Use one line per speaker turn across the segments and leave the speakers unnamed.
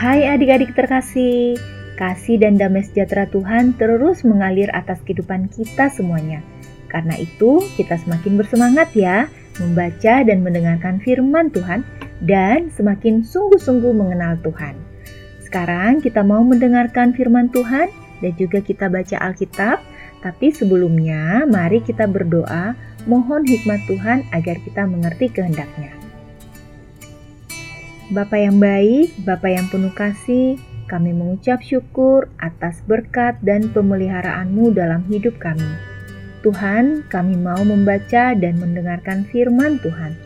Adik-adik terkasih, kasih dan damai sejahtera Tuhan terus mengalir atas kehidupan kita semuanya. Karena itu, kita semakin bersemangat ya membaca dan mendengarkan firman Tuhan dan semakin sungguh-sungguh mengenal Tuhan. Sekarang kita mau mendengarkan firman Tuhan dan juga kita baca Alkitab, tapi sebelumnya mari kita berdoa mohon hikmat Tuhan agar kita mengerti kehendaknya. Bapa yang baik, Bapa yang penuh kasih, kami mengucap syukur atas berkat dan pemeliharaanmu dalam hidup kami. Tuhan, kami mau membaca dan mendengarkan firman Tuhan.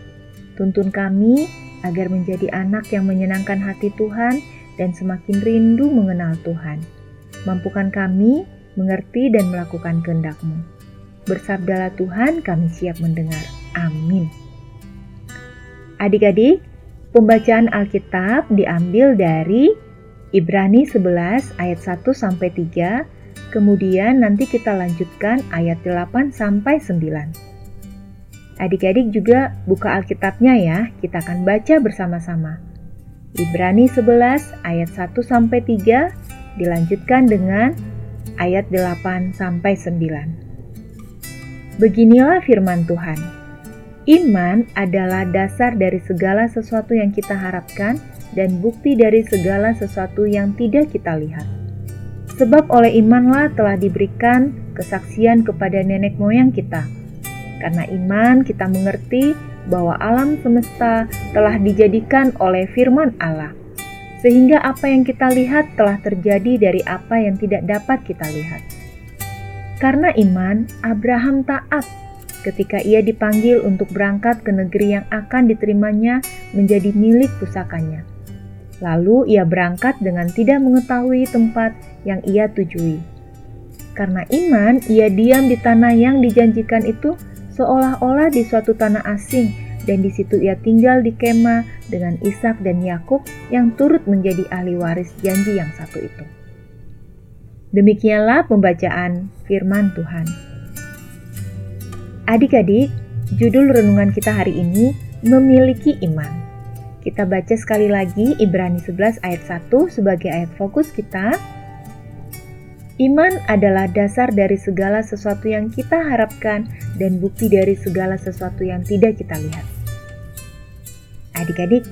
Tuntun kami agar menjadi anak yang menyenangkan hati Tuhan dan semakin rindu mengenal Tuhan. Mampukan kami mengerti dan melakukan kehendak-Mu. Bersabdalah Tuhan, kami siap mendengar. Amin. Adik-adik, Pembacaan Alkitab diambil dari Ibrani 11 ayat 1 sampai 3, kemudian nanti kita lanjutkan ayat 8 sampai 9. Adik-adik juga buka Alkitabnya ya, kita akan baca bersama-sama. Ibrani 11 ayat 1 sampai 3 dilanjutkan dengan ayat 8 sampai 9. Beginilah firman Tuhan. Iman adalah dasar dari segala sesuatu yang kita harapkan dan bukti dari segala sesuatu yang tidak kita lihat. Sebab oleh imanlah telah diberikan kesaksian kepada nenek moyang kita. Karena iman kita mengerti bahwa alam semesta telah dijadikan oleh firman Allah. Sehingga apa yang kita lihat telah terjadi dari apa yang tidak dapat kita lihat. Karena iman, Abraham taat ketika ia dipanggil untuk berangkat ke negeri yang akan diterimanya menjadi milik pusakanya. Lalu ia berangkat dengan tidak mengetahui tempat yang ia tujui. Karena iman, ia diam di tanah yang dijanjikan itu seolah-olah di suatu tanah asing dan di situ ia tinggal di kemah dengan Ishak dan Yakub yang turut menjadi ahli waris janji yang satu itu. Demikianlah pembacaan firman Tuhan. Adik-adik, judul renungan kita hari ini memiliki iman. Kita baca sekali lagi Ibrani 11 ayat 1 sebagai ayat fokus kita. Iman adalah dasar dari segala sesuatu yang kita harapkan dan bukti dari segala sesuatu yang tidak kita lihat. Adik-adik,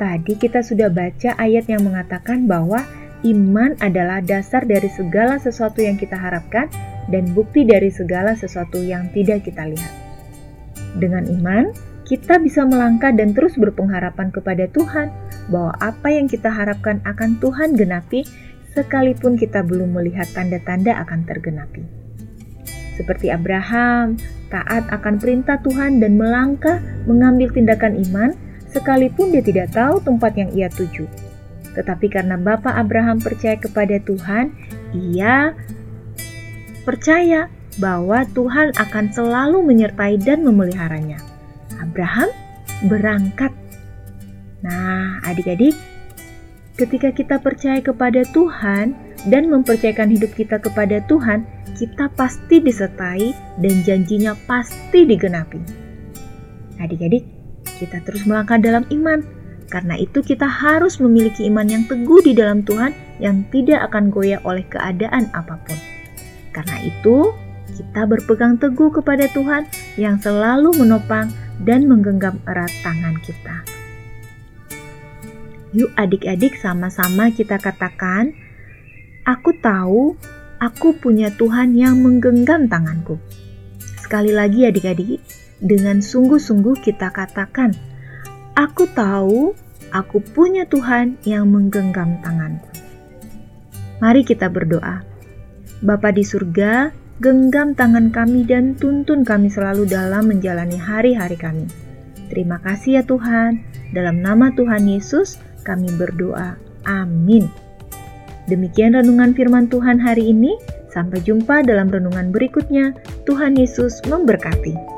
tadi kita sudah baca ayat yang mengatakan bahwa iman adalah dasar dari segala sesuatu yang kita harapkan dan bukti dari segala sesuatu yang tidak kita lihat. Dengan iman, kita bisa melangkah dan terus berpengharapan kepada Tuhan bahwa apa yang kita harapkan akan Tuhan genapi sekalipun kita belum melihat tanda-tanda akan tergenapi. Seperti Abraham, taat akan perintah Tuhan dan melangkah mengambil tindakan iman sekalipun dia tidak tahu tempat yang ia tuju. Tetapi karena Bapak Abraham percaya kepada Tuhan, ia percaya bahwa Tuhan akan selalu menyertai dan memeliharanya. Abraham berangkat. Nah, adik-adik, ketika kita percaya kepada Tuhan dan mempercayakan hidup kita kepada Tuhan, kita pasti disertai dan janjinya pasti digenapi. Adik-adik, kita terus melangkah dalam iman. Karena itu kita harus memiliki iman yang teguh di dalam Tuhan yang tidak akan goyah oleh keadaan apa pun. Karena itu, kita berpegang teguh kepada Tuhan yang selalu menopang dan menggenggam erat tangan kita. Yuk adik-adik sama-sama kita katakan, Aku tahu aku punya Tuhan yang menggenggam tanganku. Sekali lagi adik-adik, dengan sungguh-sungguh kita katakan, Aku tahu aku punya Tuhan yang menggenggam tanganku. Mari kita berdoa. Bapa di surga, genggam tangan kami dan tuntun kami selalu dalam menjalani hari-hari kami. Terima kasih ya Tuhan. Dalam nama Tuhan Yesus, kami berdoa. Amin. Demikian renungan firman Tuhan hari ini. Sampai jumpa dalam renungan berikutnya. Tuhan Yesus memberkati.